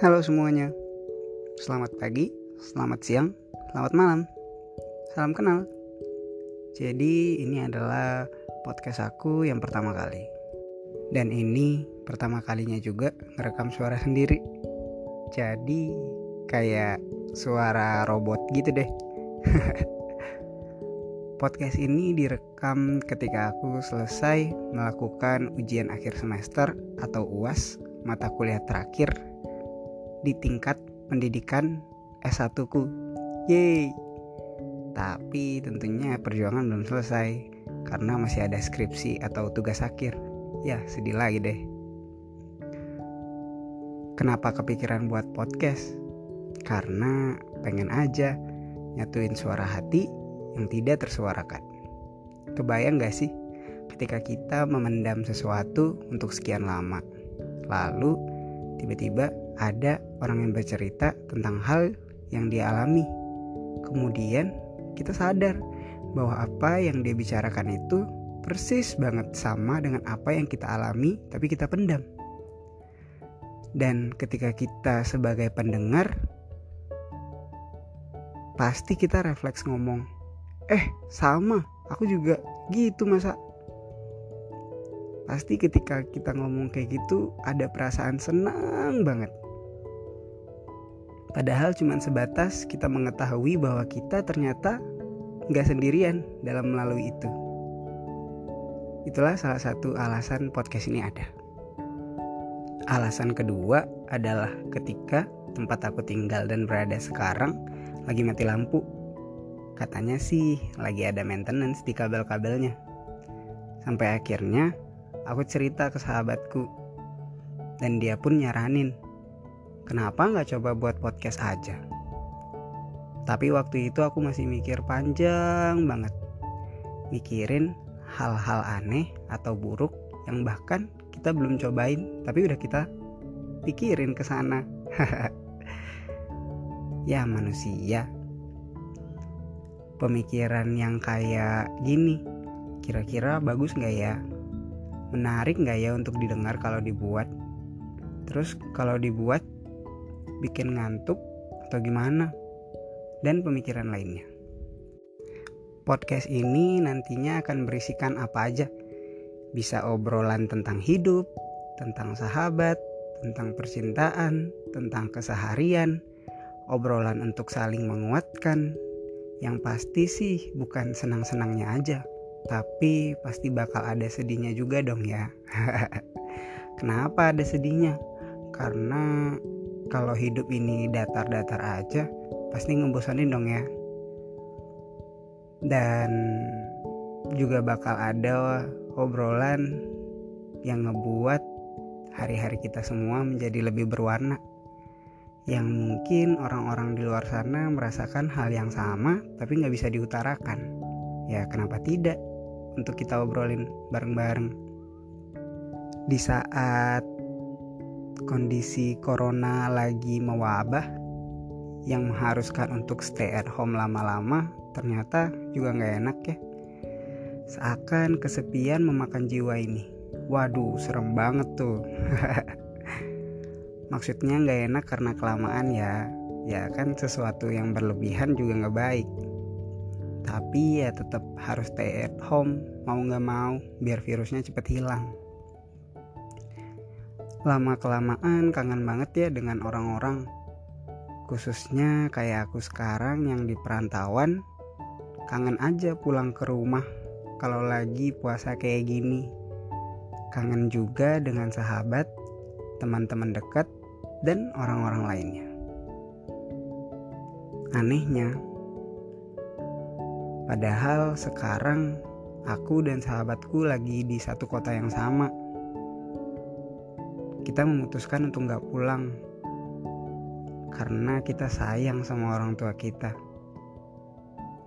Halo semuanya, selamat pagi, selamat siang, selamat malam, salam kenal. Jadi, ini adalah podcast aku yang pertama kali, dan ini pertama kalinya juga ngerekam suara sendiri. Jadi, kayak suara robot gitu deh. Podcast ini direkam ketika aku selesai melakukan ujian akhir semester atau UAS mata kuliah terakhir di tingkat pendidikan S1 ku. Yeay. Tapi tentunya perjuangan belum selesai karena masih ada skripsi atau tugas akhir. Ya, sedih lagi deh. Kenapa kepikiran buat podcast? Karena pengen aja nyatuin suara hati yang tidak tersuarakan. Kebayang gak sih ketika kita memendam sesuatu untuk sekian lama, lalu tiba-tiba ada orang yang bercerita tentang hal yang dia alami. Kemudian kita sadar bahwa apa yang dia bicarakan itu persis banget sama dengan apa yang kita alami tapi kita pendam. Dan ketika kita sebagai pendengar pasti kita refleks ngomong, eh sama aku juga gitu masa pasti ketika kita ngomong kayak gitu ada perasaan senang banget. Padahal cuma sebatas kita mengetahui bahwa kita ternyata nggak sendirian dalam melalui itu. Itulah salah satu alasan podcast ini ada. Alasan kedua adalah ketika tempat aku tinggal dan berada sekarang lagi mati lampu. Katanya sih lagi ada maintenance di kabel-kabelnya. Sampai akhirnya aku cerita ke sahabatku. Dan dia pun nyaranin. Kenapa nggak coba buat podcast aja? Tapi waktu itu aku masih mikir panjang banget. Mikirin hal-hal aneh atau buruk yang bahkan kita belum cobain tapi udah kita pikirin ke sana. ya manusia pemikiran yang kayak gini kira-kira bagus nggak ya menarik nggak ya untuk didengar kalau dibuat? Terus kalau dibuat bikin ngantuk atau gimana? Dan pemikiran lainnya. Podcast ini nantinya akan berisikan apa aja? Bisa obrolan tentang hidup tentang sahabat tentang percintaan tentang keseharian obrolan untuk saling menguatkan. Yang pasti sih bukan senang-senangnya aja, tapi pasti bakal ada sedihnya juga dong ya. Kenapa ada sedihnya? Karena kalau hidup ini datar-datar aja, pasti ngebosanin dong ya. Dan juga bakal ada obrolan yang ngebuat hari-hari kita semua menjadi lebih berwarna yang mungkin orang-orang di luar sana merasakan hal yang sama tapi nggak bisa diutarakan. Ya kenapa tidak untuk kita obrolin bareng-bareng. Di saat kondisi corona lagi mewabah yang mengharuskan untuk stay at home lama-lama ternyata juga nggak enak ya. Seakan kesepian memakan jiwa ini. Waduh, serem banget tuh. maksudnya nggak enak karena kelamaan ya ya kan sesuatu yang berlebihan juga nggak baik tapi ya tetap harus stay at home mau nggak mau biar virusnya cepet hilang. Lama kelamaan kangen banget ya dengan orang-orang. Khususnya kayak aku sekarang yang di perantauan kangen aja pulang ke rumah kalau lagi puasa kayak gini. Kangen juga dengan sahabat teman-teman dekat dan orang-orang lainnya. Anehnya, padahal sekarang aku dan sahabatku lagi di satu kota yang sama. Kita memutuskan untuk gak pulang karena kita sayang sama orang tua kita.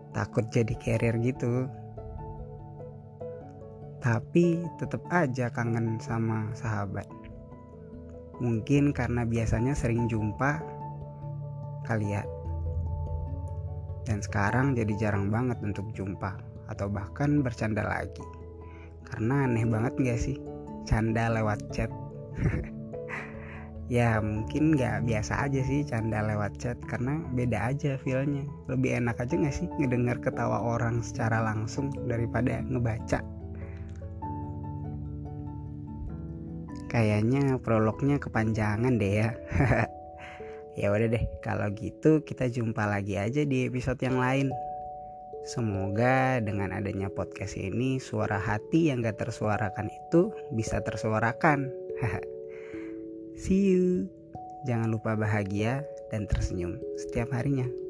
Takut jadi carrier gitu. Tapi tetap aja kangen sama sahabat. Mungkin karena biasanya sering jumpa kali ya. Dan sekarang jadi jarang banget untuk jumpa atau bahkan bercanda lagi. Karena aneh banget gak sih canda lewat chat. ya mungkin nggak biasa aja sih canda lewat chat karena beda aja feelnya lebih enak aja nggak sih ngedengar ketawa orang secara langsung daripada ngebaca kayaknya prolognya kepanjangan deh ya ya udah deh kalau gitu kita jumpa lagi aja di episode yang lain Semoga dengan adanya podcast ini suara hati yang gak tersuarakan itu bisa tersuarakan. See you. Jangan lupa bahagia dan tersenyum setiap harinya.